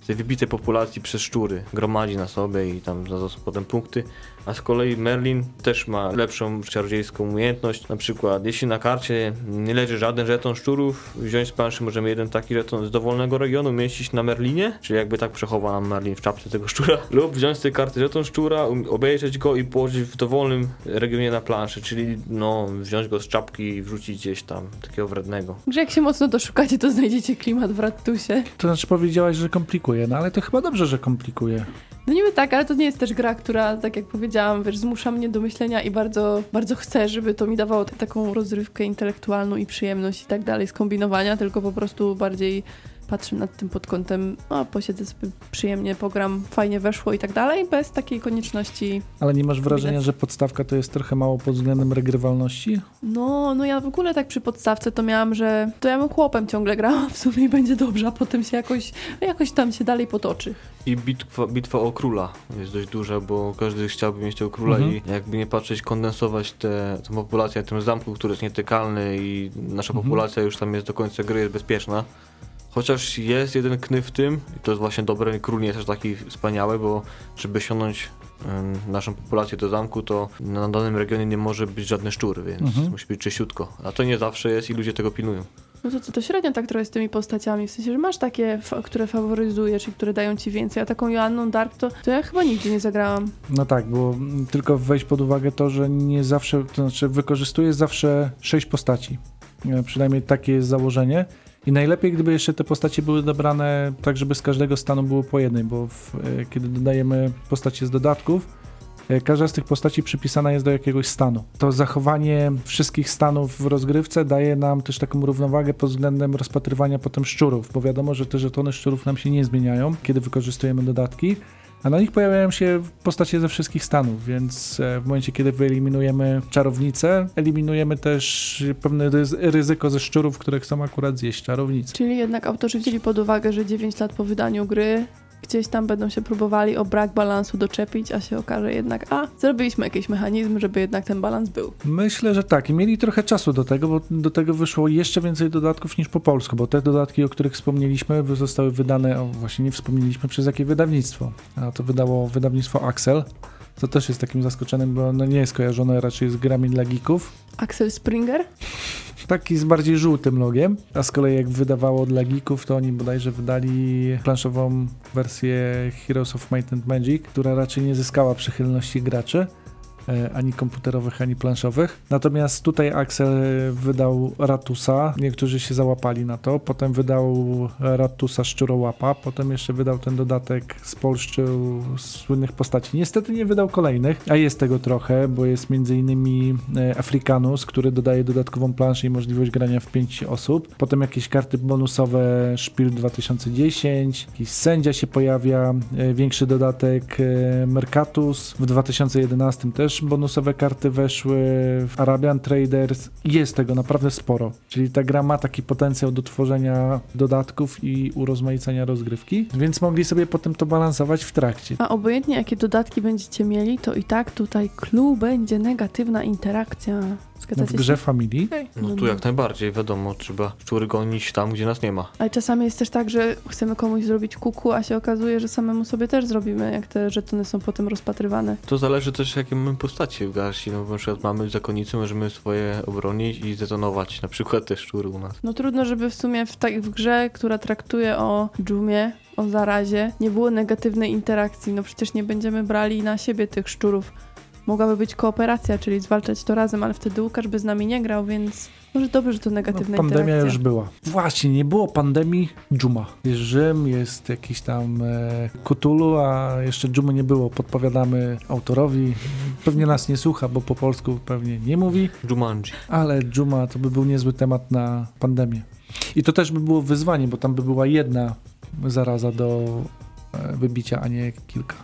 z tej wybitej populacji przez szczury. Gromadzi na sobie i tam za to potem punkty. A z kolei Merlin też ma lepszą czarodziejską umiejętność. Na przykład, jeśli na karcie nie leży żaden żeton szczurów, wziąć z planszy możemy jeden taki żeton z dowolnego regionu, mieścić na Merlinie, czyli jakby tak przechowa nam Merlin w czapce tego szczura, [laughs] lub wziąć z tej karty żeton szczura, um- obejrzeć go i położyć w dowolnym regionie na planszy, czyli no, wziąć go z czapki i wrzucić gdzieś tam, takiego wrednego. Że jak się mocno doszukacie, to znajdziecie klimat w Ratusie. To znaczy powiedziałaś, że komplikuje, no ale to chyba dobrze, że komplikuje. No niby tak, ale to nie jest też gra, która, tak jak powiedziałam, wiesz, zmusza mnie do myślenia i bardzo, bardzo chcę, żeby to mi dawało taką rozrywkę intelektualną i przyjemność i tak dalej z kombinowania, tylko po prostu bardziej patrzę nad tym pod kątem, no posiedzę sobie przyjemnie, pogram, fajnie weszło i tak dalej, bez takiej konieczności. Ale nie masz wrażenia, Widać. że podstawka to jest trochę mało pod względem regrywalności? No, no ja w ogóle tak przy podstawce to miałam, że to ja bym chłopem ciągle grała w sumie i będzie dobrze, a potem się jakoś, jakoś tam się dalej potoczy. I bitwa, bitwa o króla jest dość duża, bo każdy chciałby mieć tego króla Mhm. i jakby nie patrzeć, kondensować tę tę populację na tym zamku, który jest nietykalny i nasza Mhm. populacja już tam jest do końca gry, jest bezpieczna. Chociaż jest jeden knyf w tym, i to jest właśnie dobre, król nie jest aż taki wspaniały, bo żeby osiągnąć em, naszą populację do zamku, to na danym regionie nie może być żadny szczur, więc Mhm. musi być czyściutko. A to nie zawsze jest i ludzie tego pilnują. No to co, to średnio tak trochę z tymi postaciami, w sensie, że masz takie, fa- które faworyzujesz i które dają ci więcej, a taką Joanną Dark to, to ja chyba nigdzie nie zagrałam. No tak, bo tylko weź pod uwagę to, że nie zawsze, to znaczy wykorzystujesz zawsze sześć postaci. E, Przynajmniej takie jest założenie. I najlepiej, gdyby jeszcze te postacie były dobrane tak, żeby z każdego stanu było po jednej, bo w, e, kiedy dodajemy postacie z dodatków, e, każda z tych postaci przypisana jest do jakiegoś stanu. To zachowanie wszystkich stanów w rozgrywce daje nam też taką równowagę pod względem rozpatrywania potem szczurów, bo wiadomo, że te żetony szczurów nam się nie zmieniają, kiedy wykorzystujemy dodatki. A na nich pojawiają się postacie ze wszystkich stanów, więc e, w momencie, kiedy wyeliminujemy czarownicę, eliminujemy też pewne ryz- ryzyko ze szczurów, które chcą akurat zjeść czarownicę. Czyli jednak autorzy wzięli pod uwagę, że 9 lat po wydaniu gry gdzieś tam będą się próbowali o brak balansu doczepić, a się okaże jednak, a zrobiliśmy jakiś mechanizm, żeby jednak ten balans był. Myślę, że tak. I mieli trochę czasu do tego, bo do tego wyszło jeszcze więcej dodatków niż po polsku, bo te dodatki, o których wspomnieliśmy, zostały wydane, o właśnie nie wspomnieliśmy przez jakie wydawnictwo. A to wydało wydawnictwo Axel. To też jest takim zaskoczeniem, bo ono nie jest kojarzone raczej z grami dla geeków. Axel Springer? Taki z bardziej żółtym logiem, a z kolei jak wydawało dla geeków, to oni bodajże wydali planszową wersję Heroes of Might and Magic, która raczej nie zyskała przychylności graczy, ani komputerowych, ani planszowych. Natomiast tutaj Axel wydał Ratusa, niektórzy się załapali na to, potem wydał Ratusa Szczurołapa, potem jeszcze wydał ten dodatek z polszczył słynnych postaci. Niestety nie wydał kolejnych, a jest tego trochę, bo jest m.in. Africanus, który dodaje dodatkową planszę i możliwość grania w 5 osób. Potem jakieś karty bonusowe Szpil 2010, jakiś sędzia się pojawia, e, większy dodatek e, Mercatus. W 2011 też bonusowe karty weszły, w Arabian Traders. Jest tego naprawdę sporo. Czyli ta gra ma taki potencjał do tworzenia dodatków i urozmaicenia rozgrywki, więc mogli sobie potem to balansować w trakcie. A obojętnie jakie dodatki będziecie mieli, to i tak tutaj clue będzie negatywna interakcja. No, Zgadzacie w grze się? Family Okej. No tu jak najbardziej, wiadomo, trzeba szczury gonić tam, gdzie nas nie ma. Ale czasami jest też tak, że chcemy komuś zrobić kuku, a się okazuje, że samemu sobie też zrobimy, jak te żetony są potem rozpatrywane. To zależy też jakie mamy postacie w garści, no bo na przykład mamy zakonnicy, możemy swoje obronić i zdetonować, na przykład te szczury u nas. No trudno, żeby w sumie w, tak, w grze, która traktuje o dżumie, o zarazie, nie było negatywnej interakcji. No przecież nie będziemy brali na siebie tych szczurów. Mogłaby być kooperacja, czyli zwalczać to razem, ale wtedy Łukasz by z nami nie grał, więc może dobrze, że to no, negatywna pandemia interakcja. już była. Właśnie, nie było pandemii dżuma. Jest Rzym, jest jakiś tam e, Cthulhu, a jeszcze dżumy nie było. Podpowiadamy autorowi. Pewnie nas nie słucha, bo po polsku pewnie nie mówi. Jumanji. Ale dżuma to by był niezły temat na pandemię. I to też by było wyzwanie, bo tam by była jedna zaraza do e, wybicia, a nie kilka.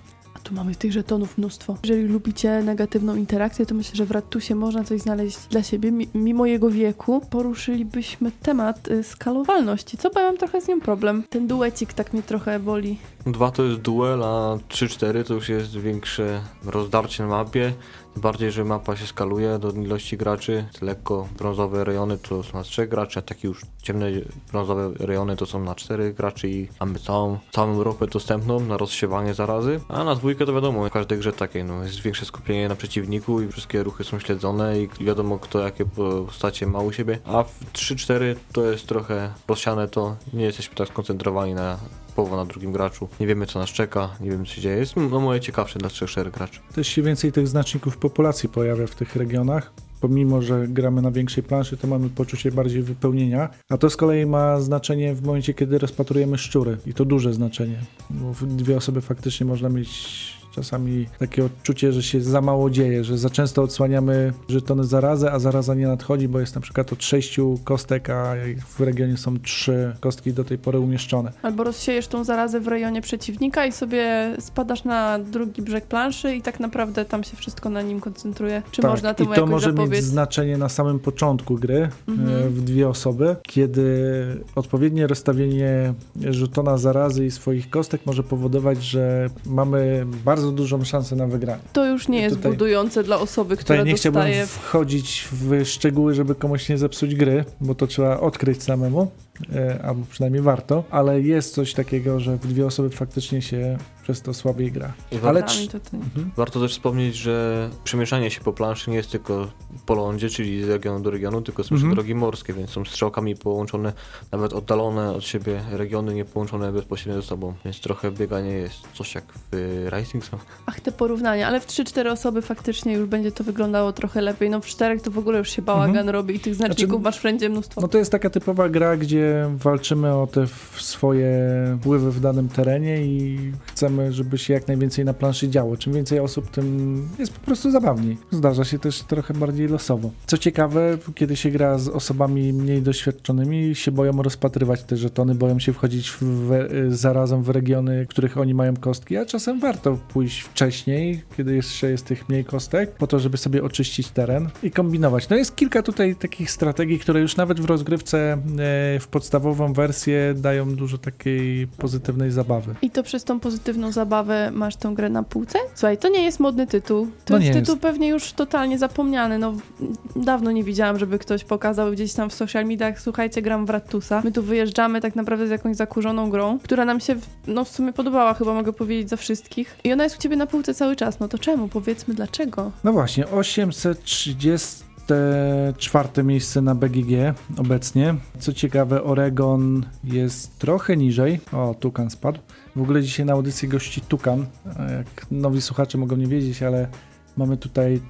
Tu mamy tych żetonów mnóstwo. Jeżeli lubicie negatywną interakcję, to myślę, że w Ratusie można coś znaleźć dla siebie. Mi- mimo jego wieku poruszylibyśmy temat y, skalowalności, co bo ja mam trochę z nią problem. Ten duecik tak mnie trochę boli. Dwa to jest duel, a 3-4 to już jest większe rozdarcie na mapie. Bardziej, że mapa się skaluje do ilości graczy. Lekko brązowe rejony to są na 3 graczy, a takie już ciemne brązowe rejony to są na 4 graczy i mamy całą, całą Europę dostępną na rozsiewanie zarazy. A na dwójkę to wiadomo, w każdej grze takiej no, jest większe skupienie na przeciwniku i wszystkie ruchy są śledzone i wiadomo kto jakie postacie ma u siebie. A w 3-4 to jest trochę rozsiane, to nie jesteśmy tak skoncentrowani na połowa na drugim graczu. Nie wiemy co nas czeka, nie wiemy co się dzieje. Jest no moje ciekawsze dla 3-4 graczy. Też się więcej tych znaczników populacji pojawia w tych regionach. Pomimo, że gramy na większej planszy, to mamy poczucie bardziej wypełnienia. A to z kolei ma znaczenie w momencie, kiedy rozpatrujemy szczury. I to duże znaczenie. Bo w dwie osoby faktycznie można mieć czasami takie odczucie, że się za mało dzieje, że za często odsłaniamy żetony zarazę, a zaraza nie nadchodzi, bo jest na przykład od sześciu kostek, a w regionie są trzy kostki do tej pory umieszczone. Albo rozsiejesz tą zarazę w rejonie przeciwnika i sobie spadasz na drugi brzeg planszy i tak naprawdę tam się wszystko na nim koncentruje. Czy Tak, można I temu to jakoś może mieć zapobiec? znaczenie na samym początku gry Mhm. e, w dwie osoby, kiedy odpowiednie rozstawienie żetona zarazy i swoich kostek może powodować, że mamy bardzo dużą szansę na wygranie. To już nie jest Tutaj- budujące dla osoby, która Tutaj nie chciałbym dostaje... wchodzić w szczegóły, żeby komuś nie zepsuć gry, bo to trzeba odkryć samemu, albo przynajmniej warto, ale jest coś takiego, że w dwie osoby faktycznie się przez to słabiej gra. I Ale to... Mhm. warto też wspomnieć, że przemieszczanie się po planszy nie jest tylko po lądzie, czyli z regionu do regionu, tylko są jeszcze Mhm. drogi morskie, więc są strzałkami połączone, nawet oddalone od siebie regiony, nie połączone bezpośrednio ze sobą, więc trochę bieganie jest coś jak w Rising Sun. Ach, te porównania, ale w 3-4 osoby faktycznie już będzie to wyglądało trochę lepiej. No w czterech to w ogóle już się bałagan Mhm. robi i tych znaczników Znaczy- masz wszędzie mnóstwo. No to jest taka typowa gra, gdzie walczymy o te swoje wpływy w danym terenie i chcemy, żeby się jak najwięcej na planszy działo. Czym więcej osób, tym jest po prostu zabawniej. Zdarza się też trochę bardziej losowo. Co ciekawe, kiedy się gra z osobami mniej doświadczonymi, się boją rozpatrywać te żetony, boją się wchodzić w, zarazem w regiony, w których oni mają kostki, a czasem warto pójść wcześniej, kiedy jeszcze jest tych mniej kostek, po to, żeby sobie oczyścić teren i kombinować. No jest kilka tutaj takich strategii, które już nawet w rozgrywce e, w podstawową wersję dają dużo takiej pozytywnej zabawy. I to przez tą pozytywną zabawę masz tą grę na półce? Słuchaj, to nie jest modny tytuł. To No jest tytuł jest. pewnie już totalnie zapomniany. No, dawno nie widziałam, żeby ktoś pokazał gdzieś tam w social mediach, słuchajcie, gram w Rattusa. My tu wyjeżdżamy tak naprawdę z jakąś zakurzoną grą, która nam się, no w sumie podobała, chyba mogę powiedzieć za wszystkich. I ona jest u ciebie na półce cały czas. No to czemu? Powiedzmy dlaczego. No właśnie, 834 miejsce na BGG obecnie. Co ciekawe, Oregon jest trochę niżej. O, Tukan spadł. W ogóle dzisiaj na audycji gości Tukan. Jak nowi słuchacze mogą nie wiedzieć, ale mamy tutaj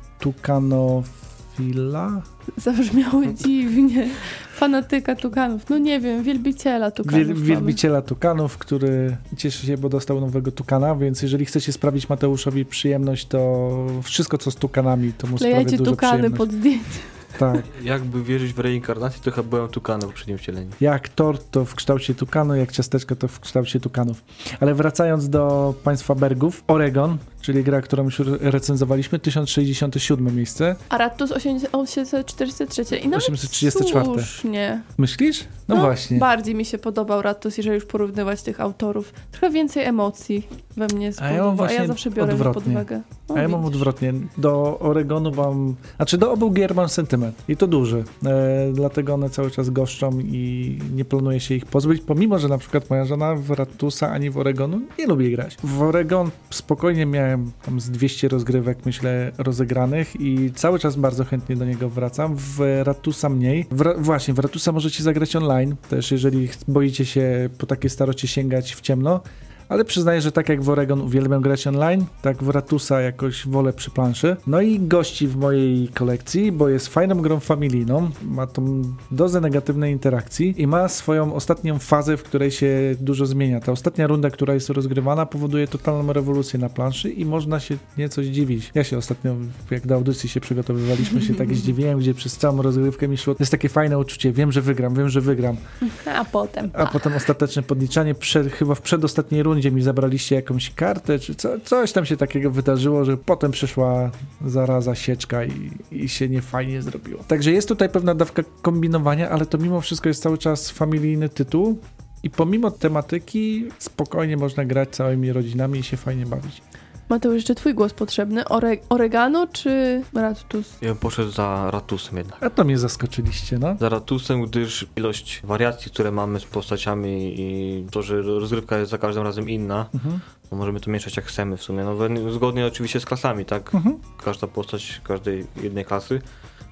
Tukanofila. Zabrzmiało dziwnie. Fanatyka tukanów. No nie wiem, wielbiciela tukanów. Wiel, wielbiciela Tukanów, który cieszy się, bo dostał nowego Tukana, więc jeżeli chcecie sprawić Mateuszowi przyjemność, to wszystko co z Tukanami, to mu sprawia Klejecie dużo tukany przyjemność. pod zdjęcie. Tak. Jakby wierzyć w reinkarnację, to chyba byłem tukanem w poprzednim wcieleniu. Jak tort to w kształcie tukanu, jak ciasteczko to w kształcie tukanów. Ale wracając do państwa Bergów, Oregon, czyli gra, którą już recenzowaliśmy, 1067 miejsce. A Rattus 843. I nawet 834. słusznie. Myślisz? No, właśnie. Bardziej mi się podobał Rattus, jeżeli już porównywać tych autorów. Trochę więcej emocji we mnie A ja a ja zawsze biorę to pod odwrotnie. uwagę. O, A ja mam odwrotnie. Do Oregonu mam. Znaczy, do obu gier mam sentyment. I to duży. E, dlatego one cały czas goszczą i nie planuję się ich pozbyć. Pomimo, że na przykład moja żona w Ratusa ani w Oregonu nie lubi grać. W Oregon spokojnie miałem tam z 200 rozgrywek, myślę, rozegranych i cały czas bardzo chętnie do niego wracam. W Ratusa mniej. W, Ra- właśnie, w Ratusa możecie zagrać online. Też jeżeli boicie się po takie starocie sięgać w ciemno. Ale przyznaję, że tak jak w Oregon uwielbiam grać online, tak w Ratusa jakoś wolę przy planszy. No i gości w mojej kolekcji, bo jest fajną grą familijną, ma tą dozę negatywnej interakcji i ma swoją ostatnią fazę, w której się dużo zmienia. Ta ostatnia runda, która jest rozgrywana, powoduje totalną rewolucję na planszy i można się nieco zdziwić. Ja się ostatnio, jak do audycji się przygotowywaliśmy, się tak [laughs] zdziwiłem, gdzie przez całą rozgrywkę mi szło. Jest takie fajne uczucie, wiem, że wygram, wiem, że wygram. [laughs] A potem. A potem ostateczne podliczanie, przed, chyba w przedostatniej rundzie mi zabraliście jakąś kartę, czy co, coś tam się takiego wydarzyło, że potem przyszła zaraza, sieczka i, i się niefajnie zrobiło. Także jest tutaj pewna dawka kombinowania, ale to mimo wszystko jest cały czas familijny tytuł i pomimo tematyki spokojnie można grać całymi rodzinami i się fajnie bawić. Mateusz, jeszcze twój głos potrzebny. Ore oregano czy Rattus? Ja bym poszedł za Ratusem jednak. A to mnie zaskoczyliście, no. Za Ratusem, gdyż ilość wariacji, które mamy z postaciami i to, że rozgrywka jest za każdym razem inna, Mhm. no możemy to mieszać jak chcemy w sumie. No, zgodnie oczywiście z klasami, tak? Mhm. Każda postać każdej jednej klasy,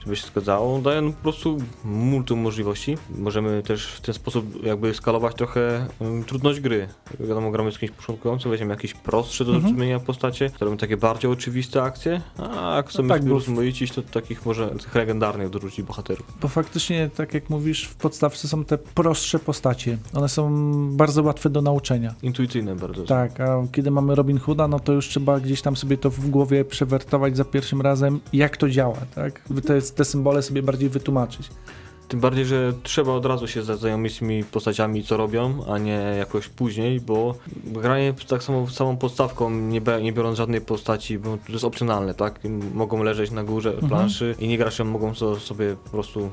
żeby się zgadzało, daje nam po prostu multum możliwości. Możemy też w ten sposób jakby skalować trochę um, trudność gry. Jak wiadomo, gramy z kimś początkującym, weźmiemy jakieś prostsze do Mhm. zrozumienia postacie, które robią takie bardziej oczywiste akcje, a jak chcemy tak, sobie bo- rozmaicić, to takich może tych legendarnych dorzucić bohaterów. Bo faktycznie, tak jak mówisz, w podstawce są te prostsze postacie. One są bardzo łatwe do nauczenia. Intuicyjne bardzo. Tak, a kiedy mamy Robin Hooda, no to już trzeba gdzieś tam sobie to w głowie przewertować za pierwszym razem, jak to działa, tak? Te, te symbole sobie bardziej wytłumaczyć. Tym bardziej, że trzeba od razu się zaznajomić z tymi postaciami, co robią, a nie jakoś później, bo granie tak samo samą podstawką, nie, nie biorąc żadnej postaci, bo to jest opcjonalne, tak? Mogą leżeć na górze Mhm. planszy i nie gracze mogą so, sobie po prostu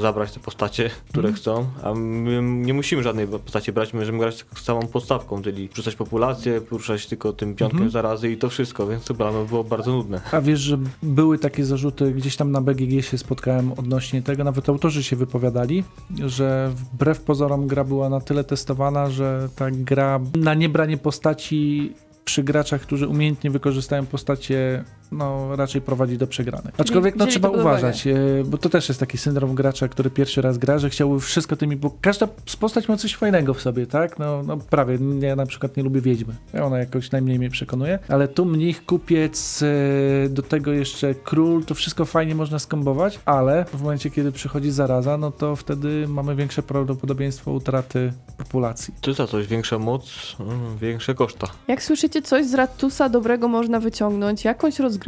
zabrać te postacie, które Mhm. chcą, a my nie musimy żadnej postaci brać, my możemy grać z samą podstawką, czyli rzucać populację, poruszać tylko tym piątkiem Mhm. zarazy i to wszystko, więc to by było bardzo nudne. A wiesz, że były takie zarzuty, gdzieś tam na BGG się spotkałem odnośnie tego, nawet autorzy się wypowiadali, że wbrew pozorom gra była na tyle testowana, że ta gra na niebranie postaci przy graczach, którzy umiejętnie wykorzystają postacie, no raczej prowadzi do przegranej. Aczkolwiek no trzeba uwagę. uważać, e, bo to też jest taki syndrom gracza, który pierwszy raz gra, że chciałby wszystko tymi, bo każda z postać ma coś fajnego w sobie, tak? No, no prawie, ja na przykład nie lubię Wiedźmy, ona jakoś najmniej mnie przekonuje, ale tu mnich, kupiec, e, do tego jeszcze król, to wszystko fajnie można skombować, ale w momencie, kiedy przychodzi zaraza, no to wtedy mamy większe prawdopodobieństwo utraty populacji. To jest za coś, większa moc, mm, większe koszta. Jak słyszycie, coś z Rattusa dobrego można wyciągnąć, jakąś rozgrywkę,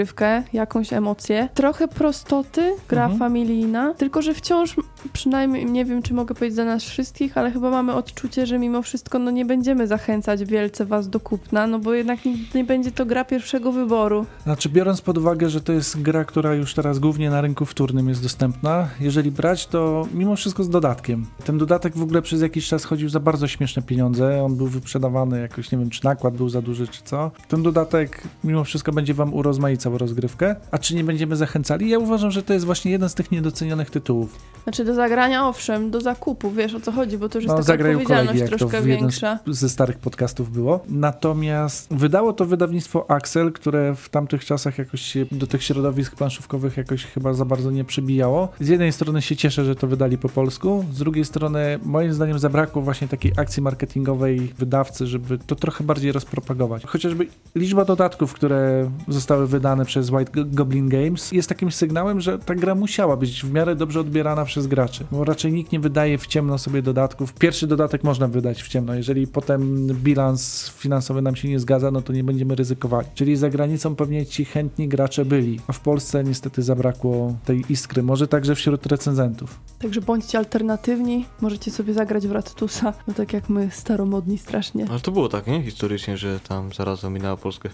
jakąś emocję, trochę prostoty, gra Mhm. familijna, tylko że wciąż przynajmniej nie wiem, czy mogę powiedzieć za nas wszystkich, ale chyba mamy odczucie, że mimo wszystko no, nie będziemy zachęcać wielce was do kupna, no bo jednak nie, nie będzie to gra pierwszego wyboru. Znaczy, biorąc pod uwagę, że to jest gra, która już teraz głównie na rynku wtórnym jest dostępna, jeżeli brać, to mimo wszystko z dodatkiem. Ten dodatek w ogóle przez jakiś czas chodził za bardzo śmieszne pieniądze. On był wyprzedawany jakoś, nie wiem, czy nakład był za duży, czy co. Ten dodatek mimo wszystko będzie wam urozmaicał rozgrywkę. A czy nie będziemy zachęcali? Ja uważam, że to jest właśnie jeden z tych niedocenionych tytułów. Znaczy do zagrania owszem, do zakupu, wiesz o co chodzi, bo to już jest No, taka odpowiedzialność kolegi, jak to troszkę większa. ze starych podcastów było. Natomiast wydało to wydawnictwo Axel, które w tamtych czasach jakoś się do tych środowisk planszówkowych jakoś chyba za bardzo nie przybijało. Z jednej strony się cieszę, że to wydali po polsku, z drugiej strony moim zdaniem zabrakło właśnie takiej akcji marketingowej wydawcy, żeby to trochę bardziej rozpropagować. Chociażby liczba dodatków, które zostały wydane przez White Go- Goblin Games jest takim sygnałem, że ta gra musiała być w miarę dobrze odbierana przez graczy, bo raczej nikt nie wydaje w ciemno sobie dodatków. Pierwszy dodatek można wydać w ciemno, jeżeli potem bilans finansowy nam się nie zgadza, no to nie będziemy ryzykowali. Czyli za granicą pewnie ci chętni gracze byli, a w Polsce niestety zabrakło tej iskry, może także wśród recenzentów. Także bądźcie alternatywni, możecie sobie zagrać w Rattusa, no tak jak my, staromodni strasznie. Ale to było tak, nie? Historycznie, że tam zaraz ominęła Polskę.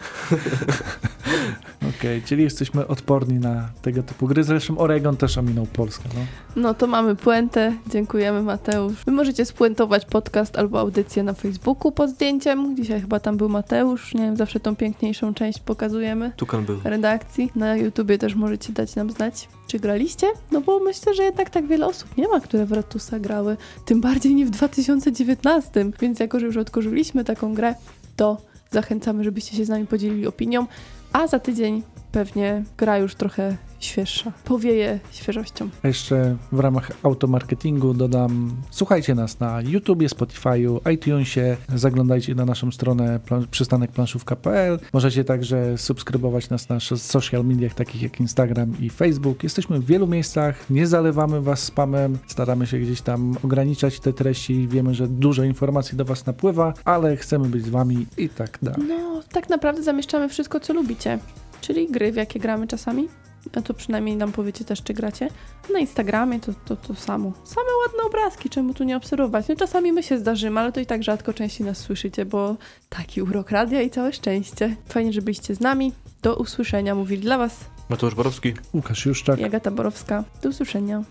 [laughs] Okej, czyli jesteśmy odporni na tego typu gry. Zresztą Oregon też ominął Polskę. No. No to mamy puentę, dziękujemy Mateusz. Wy możecie spuentować podcast albo audycję na Facebooku pod zdjęciem. Dzisiaj chyba tam był Mateusz, nie wiem, zawsze tą piękniejszą część pokazujemy. Tukan był. redakcji. Na YouTubie też możecie dać nam znać, czy graliście. No bo myślę, że jednak tak wiele osób nie ma, które w Ratusa grały. Tym bardziej nie w 2019. Więc jako, że już odkorzyliśmy taką grę, to zachęcamy, żebyście się z nami podzielili opinią. A za tydzień pewnie gra już trochę świeższa. Powieje świeżością. A jeszcze w ramach automarketingu dodam, słuchajcie nas na YouTubie, Spotify'u, iTunesie, zaglądajcie na naszą stronę plan- przystanekplanszówka.pl. Możecie także subskrybować nas na social mediach takich jak Instagram i Facebook. Jesteśmy w wielu miejscach, nie zalewamy was spamem, staramy się gdzieś tam ograniczać te treści. Wiemy, że dużo informacji do was napływa, ale chcemy być z wami i tak dalej. No, tak naprawdę zamieszczamy wszystko, co lubicie. Czyli gry, w jakie gramy czasami. No to przynajmniej nam powiecie też, czy gracie. Na Instagramie to, to, to samo. Same ładne obrazki, czemu tu nie obserwować? No czasami my się zdarzymy, ale to i tak rzadko częściej nas słyszycie, bo taki urok radia i całe szczęście. Fajnie, że byliście z nami. Do usłyszenia. Mówili dla Was Mateusz Borowski. Łukasz Juszczak. i Agata Borowska. Do usłyszenia.